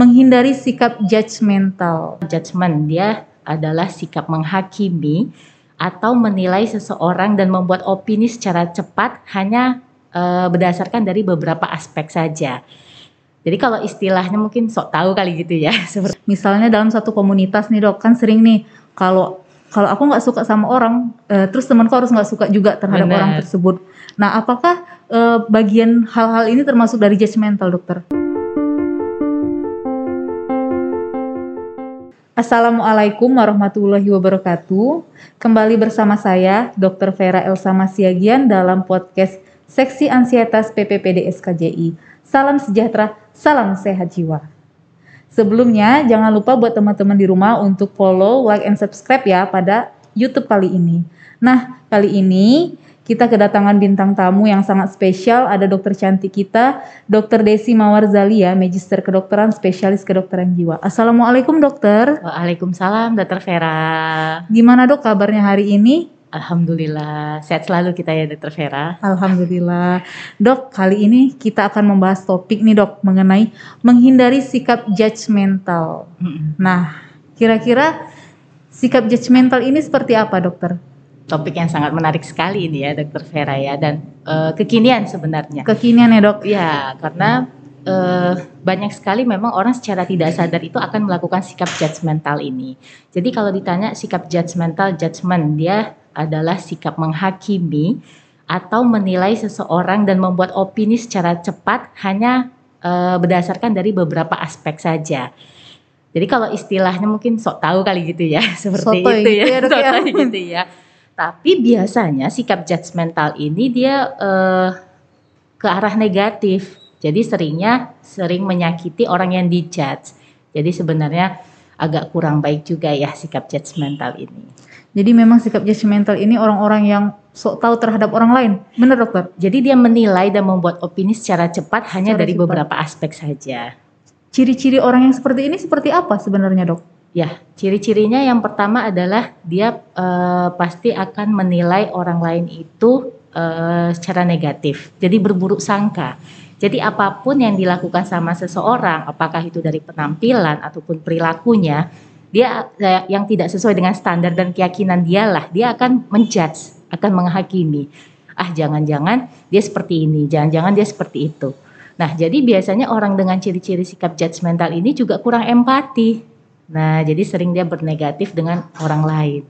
menghindari sikap judgmental. Judgment dia adalah sikap menghakimi atau menilai seseorang dan membuat opini secara cepat hanya uh, berdasarkan dari beberapa aspek saja. Jadi kalau istilahnya mungkin sok tahu kali gitu ya. Misalnya dalam satu komunitas nih dok, kan sering nih kalau kalau aku nggak suka sama orang, uh, terus temanku harus nggak suka juga terhadap Bener. orang tersebut. Nah, apakah uh, bagian hal-hal ini termasuk dari judgmental, dokter? Assalamualaikum warahmatullahi wabarakatuh. Kembali bersama saya, Dr. Vera Elsa Masiagian dalam podcast Seksi Ansietas PPPD SKJI. Salam sejahtera, salam sehat jiwa. Sebelumnya, jangan lupa buat teman-teman di rumah untuk follow, like, and subscribe ya pada YouTube kali ini. Nah, kali ini kita kedatangan bintang tamu yang sangat spesial. Ada dokter cantik kita, Dr. Desi Mawarzalia, Magister Kedokteran Spesialis Kedokteran Jiwa. Assalamualaikum dokter. Waalaikumsalam dokter Vera. Gimana dok kabarnya hari ini? Alhamdulillah, sehat selalu kita ya Dokter Vera. Alhamdulillah. Dok, kali ini kita akan membahas topik nih dok mengenai menghindari sikap judgmental. Hmm. Nah, kira-kira sikap judgmental ini seperti apa dokter? Topik yang sangat menarik sekali ini ya Dokter Vera ya dan uh, kekinian sebenarnya. Kekinian ya dok? Ya, karena uh, banyak sekali memang orang secara tidak sadar itu akan melakukan sikap judgmental ini. Jadi kalau ditanya sikap judgmental, judgment dia adalah sikap menghakimi atau menilai seseorang dan membuat opini secara cepat hanya uh, berdasarkan dari beberapa aspek saja. Jadi kalau istilahnya mungkin sok tahu kali gitu ya, seperti Soto itu ya, ya, ya. gitu ya. Tapi biasanya sikap judgmental ini dia uh, ke arah negatif. Jadi seringnya sering menyakiti orang yang dijudge. Jadi sebenarnya agak kurang baik juga ya sikap judgmental ini. Jadi memang sikap judgmental ini orang-orang yang sok tahu terhadap orang lain. Benar dokter? Jadi dia menilai dan membuat opini secara cepat secara hanya dari cepat. beberapa aspek saja. Ciri-ciri orang yang seperti ini seperti apa sebenarnya dok? Ya, ciri-cirinya yang pertama adalah dia uh, pasti akan menilai orang lain itu uh, secara negatif. Jadi berburuk sangka. Jadi apa pun yang dilakukan sama seseorang, apakah itu dari penampilan ataupun perilakunya, dia yang tidak sesuai dengan standar dan keyakinan dialah dia akan menjudge akan menghakimi ah jangan-jangan dia seperti ini jangan-jangan dia seperti itu nah jadi biasanya orang dengan ciri-ciri sikap judgmental ini juga kurang empati nah jadi sering dia bernegatif dengan orang lain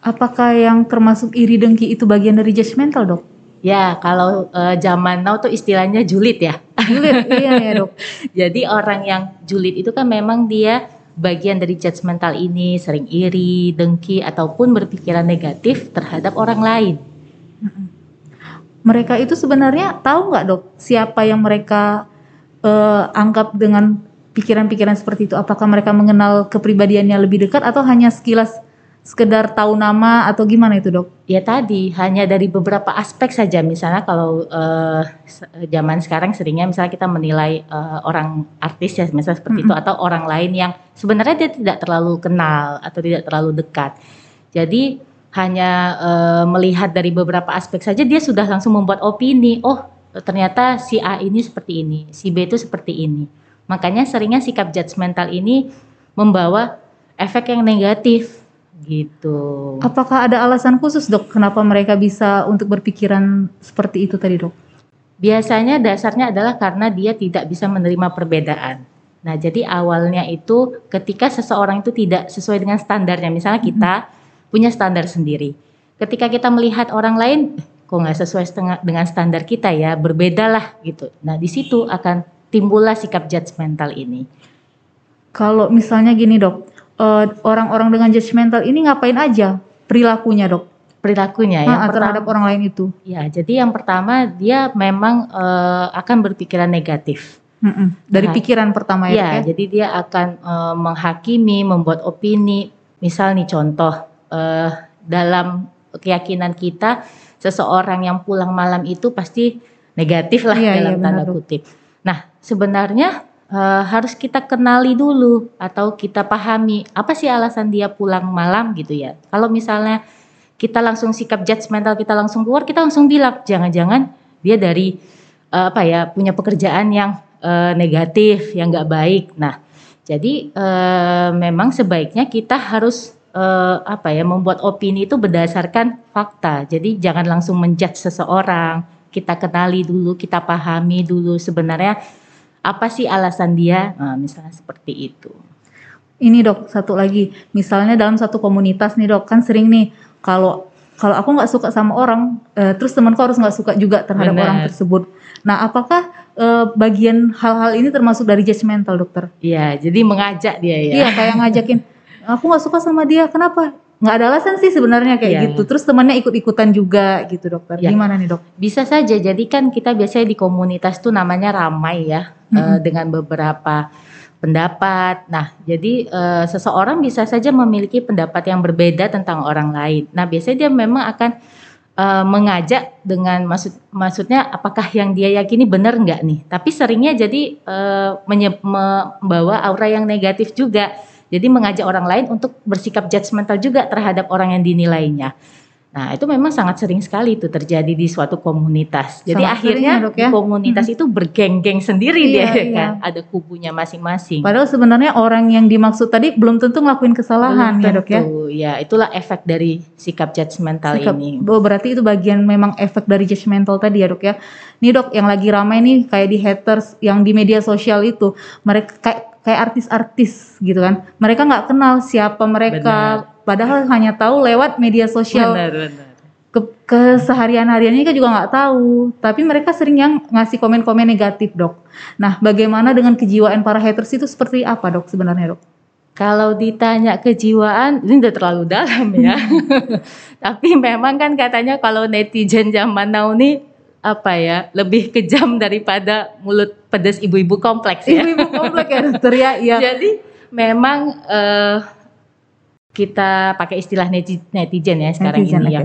apakah yang termasuk iri dengki itu bagian dari judgmental dok Ya, kalau uh, zaman now tuh istilahnya julid ya. Julid, iya ya dok. Jadi orang yang julid itu kan memang dia bagian dari judgmental ini sering iri, dengki ataupun berpikiran negatif terhadap orang lain. Mereka itu sebenarnya tahu nggak dok siapa yang mereka uh, anggap dengan pikiran-pikiran seperti itu? Apakah mereka mengenal kepribadiannya lebih dekat atau hanya sekilas sekedar tahu nama atau gimana itu dok? Ya tadi hanya dari beberapa aspek saja misalnya kalau uh, zaman sekarang seringnya misalnya kita menilai uh, orang artis ya misalnya seperti mm -hmm. itu atau orang lain yang sebenarnya dia tidak terlalu kenal atau tidak terlalu dekat. Jadi hanya uh, melihat dari beberapa aspek saja dia sudah langsung membuat opini. Oh ternyata si A ini seperti ini, si B itu seperti ini. Makanya seringnya sikap judgmental ini membawa efek yang negatif Gitu. Apakah ada alasan khusus dok kenapa mereka bisa untuk berpikiran seperti itu tadi dok? Biasanya dasarnya adalah karena dia tidak bisa menerima perbedaan. Nah jadi awalnya itu ketika seseorang itu tidak sesuai dengan standarnya, misalnya kita hmm. punya standar sendiri. Ketika kita melihat orang lain, kok nggak sesuai dengan standar kita ya, berbedalah gitu. Nah di situ akan timbullah sikap judgmental ini. Kalau misalnya gini dok, eh, orang-orang dengan judgmental ini ngapain aja perilakunya dok? Perilakunya ya terhadap orang lain itu. Ya, jadi yang pertama dia memang uh, akan berpikiran negatif. Mm-mm. Dari nah, pikiran pertama ya. Ya, ya? jadi dia akan uh, menghakimi, membuat opini. Misal nih contoh uh, dalam keyakinan kita seseorang yang pulang malam itu pasti negatif lah ya, dalam ya, tanda kutip. Nah, sebenarnya uh, harus kita kenali dulu atau kita pahami apa sih alasan dia pulang malam gitu ya. Kalau misalnya kita langsung sikap judgmental, kita langsung keluar, kita langsung bilang jangan-jangan dia dari uh, apa ya punya pekerjaan yang uh, negatif, yang nggak baik. Nah, jadi uh, memang sebaiknya kita harus uh, apa ya membuat opini itu berdasarkan fakta. Jadi jangan langsung menjudge seseorang. Kita kenali dulu, kita pahami dulu sebenarnya apa sih alasan dia. Nah, misalnya seperti itu. Ini dok, satu lagi, misalnya dalam satu komunitas nih dok, kan sering nih kalau kalau aku nggak suka sama orang, uh, terus temanku harus nggak suka juga terhadap Benar. orang tersebut. Nah, apakah uh, bagian hal-hal ini termasuk dari judgmental, dokter? Iya, jadi mengajak dia ya. Iya, kayak ngajakin, aku nggak suka sama dia, kenapa? Nggak ada alasan sih sebenarnya kayak ya. gitu. Terus temannya ikut-ikutan juga gitu, dokter. Ya. Gimana nih dok? Bisa saja. Jadi kan kita biasanya di komunitas tuh namanya ramai ya, mm -hmm. uh, dengan beberapa pendapat. Nah, jadi uh, seseorang bisa saja memiliki pendapat yang berbeda tentang orang lain. Nah, biasanya dia memang akan uh, mengajak dengan maksud maksudnya apakah yang dia yakini benar enggak nih. Tapi seringnya jadi uh, membawa aura yang negatif juga. Jadi mengajak orang lain untuk bersikap judgmental juga terhadap orang yang dinilainya. Nah, itu memang sangat sering sekali itu terjadi di suatu komunitas. Jadi akhirnya ya, ya? komunitas hmm. itu bergeng-geng sendiri iya, dia iya. kan, ada kubunya masing-masing. Padahal sebenarnya orang yang dimaksud tadi belum tentu ngelakuin kesalahan belum ya, Dok ya. Ya, itulah efek dari sikap judgmental sikap, ini. Oh, berarti itu bagian memang efek dari judgmental tadi ya, Dok ya. Nih, Dok, yang lagi ramai nih kayak di haters yang di media sosial itu, mereka kayak kayak artis-artis gitu kan. Mereka nggak kenal siapa mereka. Benar padahal hanya tahu lewat media sosial. Benar, benar. Ke, keseharian hariannya kan juga nggak tahu, tapi mereka sering yang ngasih komen-komen negatif dok. Nah, bagaimana dengan kejiwaan para haters itu seperti apa dok sebenarnya dok? Kalau ditanya kejiwaan, ini udah terlalu dalam ya. tapi memang kan katanya kalau netizen zaman now nih apa ya lebih kejam daripada mulut pedas ibu-ibu kompleks ya. Ibu-ibu kompleks ya dokter ya. ya. Jadi memang uh, kita pakai istilah netizen ya sekarang netizen, ini ya.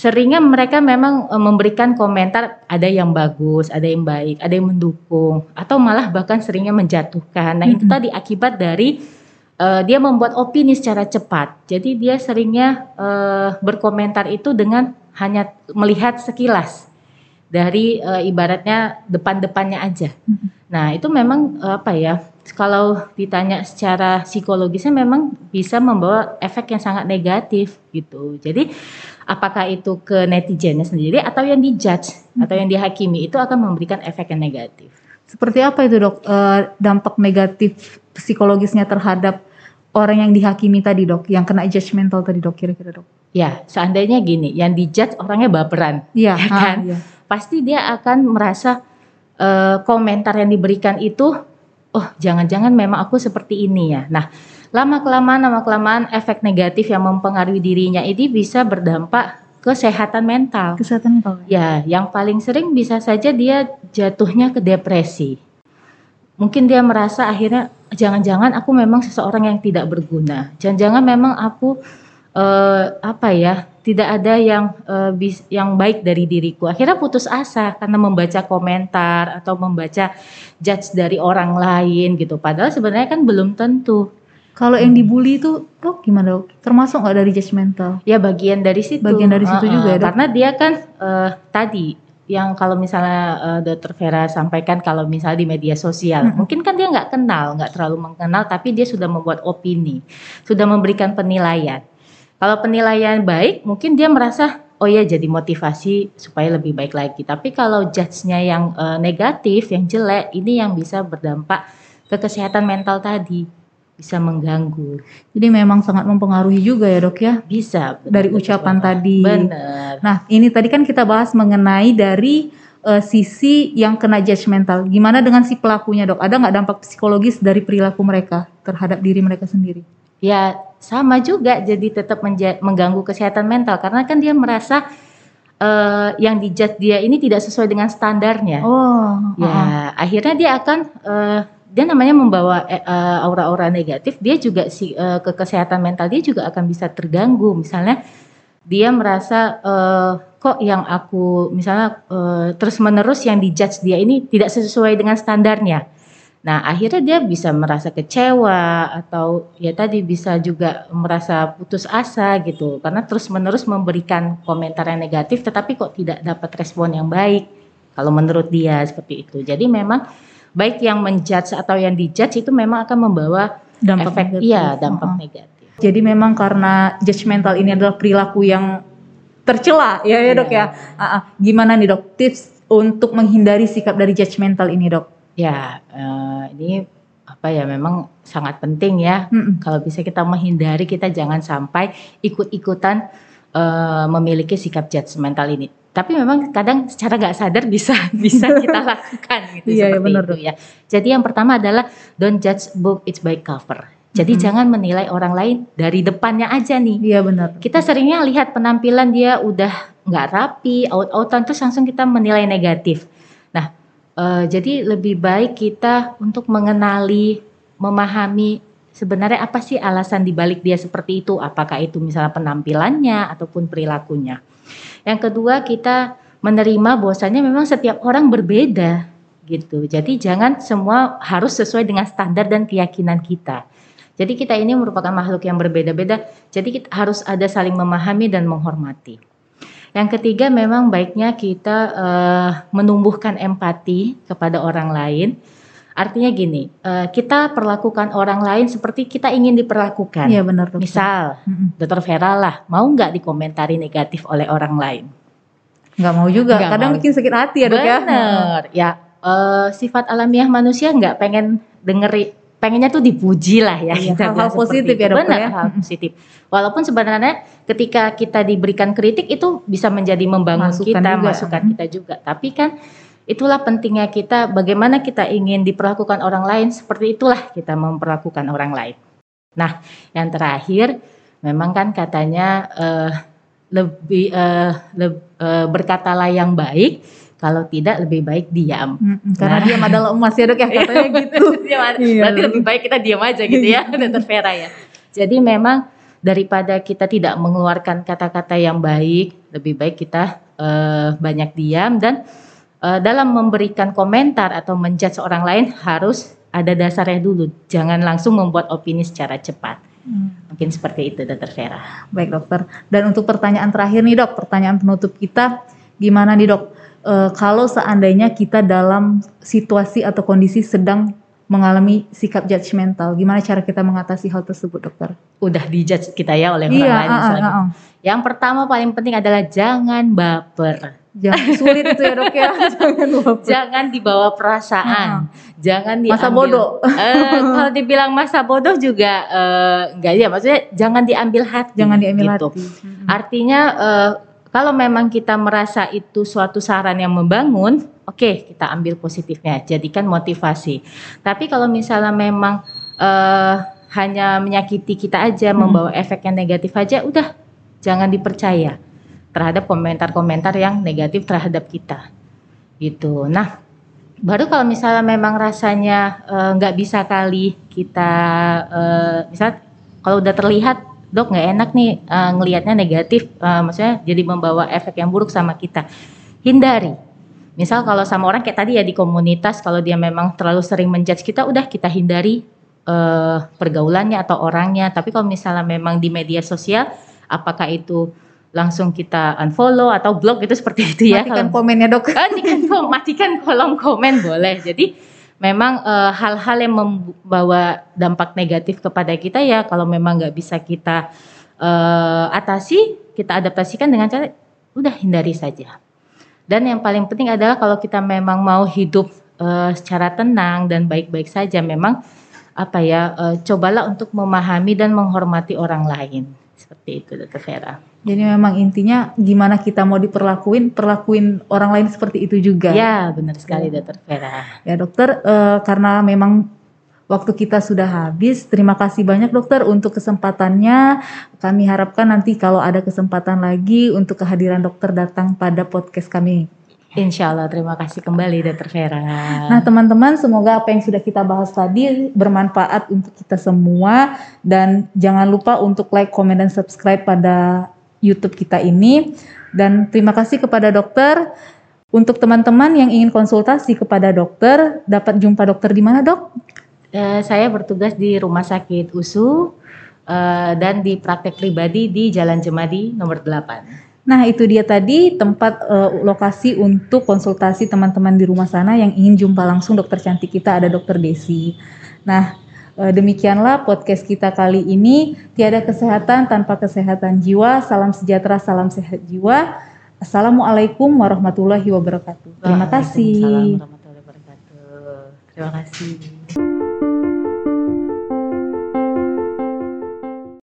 Seringnya mereka memang e, memberikan komentar ada yang bagus, ada yang baik, ada yang mendukung, atau malah bahkan seringnya menjatuhkan. Nah mm -hmm. itu tadi akibat dari uh, dia membuat opini secara cepat. Jadi dia seringnya uh, berkomentar itu dengan hanya melihat sekilas dari uh, ibaratnya depan-depannya aja. Mm -hmm. Nah itu memang uh, apa ya? kalau ditanya secara psikologisnya memang bisa membawa efek yang sangat negatif gitu. Jadi apakah itu ke netizennya sendiri atau yang dijudge hmm. atau yang dihakimi itu akan memberikan efek yang negatif. Seperti apa itu dok e, dampak negatif psikologisnya terhadap orang yang dihakimi tadi dok, yang kena judgmental tadi dok kira-kira dok? Ya seandainya gini, yang dijudge orangnya baperan, ya, ya kan? Ah, ya. Pasti dia akan merasa e, komentar yang diberikan itu oh jangan-jangan memang aku seperti ini ya. Nah, lama kelamaan lama kelamaan efek negatif yang mempengaruhi dirinya ini bisa berdampak kesehatan mental. Kesehatan mental. Ya, yang paling sering bisa saja dia jatuhnya ke depresi. Mungkin dia merasa akhirnya jangan-jangan aku memang seseorang yang tidak berguna. Jangan-jangan memang aku uh, apa ya tidak ada yang uh, bis, yang baik dari diriku. Akhirnya putus asa karena membaca komentar atau membaca judge dari orang lain gitu. Padahal sebenarnya kan belum tentu. Kalau yang dibully itu, oh gimana dok? Termasuk nggak dari judgmental? Ya bagian dari situ. Bagian dari situ uh, juga ya dok? Karena dia kan uh, tadi yang kalau misalnya uh, Dokter Vera sampaikan kalau misalnya di media sosial, hmm. mungkin kan dia nggak kenal, nggak terlalu mengenal, tapi dia sudah membuat opini, sudah memberikan penilaian. Kalau penilaian baik, mungkin dia merasa oh ya jadi motivasi supaya lebih baik lagi. Tapi kalau judge-nya yang uh, negatif, yang jelek, ini yang bisa berdampak ke kesehatan mental tadi bisa mengganggu. Jadi memang sangat mempengaruhi juga ya dok ya? Bisa. Benar, dari ucapan benar. tadi. Benar. Nah ini tadi kan kita bahas mengenai dari uh, sisi yang kena judgmental. Gimana dengan si pelakunya dok? Ada nggak dampak psikologis dari perilaku mereka terhadap diri mereka sendiri? Ya sama juga jadi tetap mengganggu kesehatan mental karena kan dia merasa uh, yang dijudge dia ini tidak sesuai dengan standarnya. Oh, ya uh akhirnya dia akan uh, dia namanya membawa uh, aura-aura negatif. Dia juga si uh, ke kesehatan mental dia juga akan bisa terganggu. Misalnya dia merasa uh, kok yang aku misalnya uh, terus menerus yang dijudge dia ini tidak sesuai dengan standarnya Nah, akhirnya dia bisa merasa kecewa atau ya tadi bisa juga merasa putus asa gitu karena terus-menerus memberikan komentar yang negatif tetapi kok tidak dapat respon yang baik kalau menurut dia seperti itu. Jadi memang baik yang menjudge atau yang dijudge itu memang akan membawa Dampak efek negatif. iya dampak Uh-uh. negatif. Jadi memang karena judgmental ini adalah perilaku yang tercela ya ya dok Iya. ya. Ah, ah. Gimana nih dok tips untuk menghindari sikap dari judgmental ini dok? Ya, eh, ini apa ya memang sangat penting ya. Mm-mm. Kalau bisa kita menghindari kita jangan sampai ikut-ikutan eh, memiliki sikap judgmental ini. Tapi memang kadang secara nggak sadar bisa bisa kita lakukan gitu Iya, iya, seperti benar, itu ya. Jadi yang pertama adalah don't judge book it's by cover. Jadi Mhm. jangan menilai orang lain dari depannya aja nih. Iya benar. Kita seringnya lihat penampilan dia udah nggak rapi, out-outan terus langsung kita menilai negatif. Nah, eh, jadi lebih baik kita untuk mengenali, memahami sebenarnya apa sih alasan dibalik dia seperti itu? Apakah itu misalnya penampilannya ataupun perilakunya? Yang kedua kita menerima bahwasanya memang setiap orang berbeda gitu. Jadi jangan semua harus sesuai dengan standar dan keyakinan kita. Jadi kita ini merupakan makhluk yang berbeda-beda. Jadi kita harus ada saling memahami dan menghormati. Yang ketiga memang baiknya kita eh, menumbuhkan empati kepada orang lain. Artinya gini, eh, kita perlakukan orang lain seperti kita ingin diperlakukan. Iya benar dok. Misal, Mm-mm. Dokter Vera lah, mau nggak dikomentari negatif oleh orang lain? Nggak mau juga. Nggak Kadang mau. bikin sakit hati ya dok ya. Bener, ya eh, sifat alamiah manusia nggak pengen dengeri, pengennya tuh dipuji lah ya. Iya, kita bilang seperti positif itu. ya, dokter, Benar, ya. hal positif. Walaupun sebenarnya ketika kita diberikan kritik itu bisa menjadi membangun Masukan kita, juga. masukan Hmm. kita juga. Tapi kan itulah pentingnya kita bagaimana kita ingin diperlakukan orang lain seperti itulah kita memperlakukan orang lain. Nah, yang terakhir memang kan katanya eh, lebih eh, leb- eh, berkatalah yang baik, kalau tidak lebih baik diam. Mm-mm. Karena Nah. diam adalah emas ya dok ya katanya gitu. Iya. Berarti lebih baik kita diam aja gitu ya, Dokter Vera ya. Jadi memang daripada kita tidak mengeluarkan kata-kata yang baik, lebih baik kita eh, banyak diam dan eh, dalam memberikan komentar atau menjudge orang lain harus ada dasarnya dulu. Jangan langsung membuat opini secara cepat. Hmm. Mungkin seperti itu, Dokter Vera. Baik dokter. Dan untuk pertanyaan terakhir nih dok, pertanyaan penutup kita, gimana nih dok? Eh, kalau seandainya kita dalam situasi atau kondisi sedang mengalami sikap judgmental, gimana cara kita mengatasi hal tersebut dokter? Udah dijudge kita ya oleh orang Iya, lain. misalnya. ah, ah. Yang pertama paling penting adalah jangan baper. jangan sulit itu ya dok ya, jangan. Jangan dibawa perasaan, jangan diambil. Masa bodoh. Eh, kalau dibilang masa bodoh juga eh, enggak ya, maksudnya jangan diambil hati. Jangan diambil gitu. hati. Mm-mm. Artinya eh, kalau memang kita merasa itu suatu saran yang membangun, oke kita ambil positifnya, jadikan motivasi. Tapi kalau misalnya memang eh, hanya menyakiti kita aja, Hmm. membawa efek yang negatif aja, udah jangan dipercaya terhadap komentar-komentar yang negatif terhadap kita, gitu. Nah, baru kalau misalnya memang rasanya eh, nggak bisa kali kita, eh, misal kalau udah terlihat dok nggak enak nih eh, ngelihatnya negatif, eh, maksudnya jadi membawa efek yang buruk sama kita, hindari. Misal kalau sama orang kayak tadi ya di komunitas, kalau dia memang terlalu sering menjudge kita, udah kita hindari eh, pergaulannya atau orangnya. Tapi kalau misalnya memang di media sosial, apakah itu langsung kita unfollow atau blog itu seperti itu ya? Matikan kalau- komennya dok. matikan matikan kolom komen boleh. Jadi memang eh, hal-hal yang membawa dampak negatif kepada kita ya kalau memang nggak bisa kita eh, atasi, kita adaptasikan dengan cara udah hindari saja. Dan yang paling penting adalah kalau kita memang mau hidup eh, secara tenang dan baik-baik saja, memang apa ya, eh, cobalah untuk memahami dan menghormati orang lain. Seperti itu, Dokter Vera. Jadi memang intinya gimana kita mau diperlakuin, perlakuin orang lain seperti itu juga. Ya, benar sekali, Dokter Vera. Ya dokter, eh, karena memang waktu kita sudah habis, terima kasih banyak dokter untuk kesempatannya. Kami harapkan nanti kalau ada kesempatan lagi untuk kehadiran dokter datang pada podcast kami. Insya Allah, terima kasih kembali, Dokter Vera. Nah teman-teman, semoga apa yang sudah kita bahas tadi bermanfaat untuk kita semua. Dan jangan lupa untuk like, komen, dan subscribe pada YouTube kita ini. Dan terima kasih kepada dokter. Untuk teman-teman yang ingin konsultasi kepada dokter, dapat jumpa dokter di mana dok? Eh, saya bertugas di Rumah Sakit USU eh, dan di praktek pribadi di Jalan Jemadi nomor 8. Nah, itu dia tadi tempat uh, lokasi untuk konsultasi teman-teman di rumah sana yang ingin jumpa langsung dokter cantik kita ada dokter Desi. Nah, uh, demikianlah podcast kita kali ini. Tiada kesehatan tanpa kesehatan jiwa. Salam sejahtera, salam sehat jiwa. Assalamualaikum warahmatullahi wabarakatuh. Terima kasih. Terima kasih.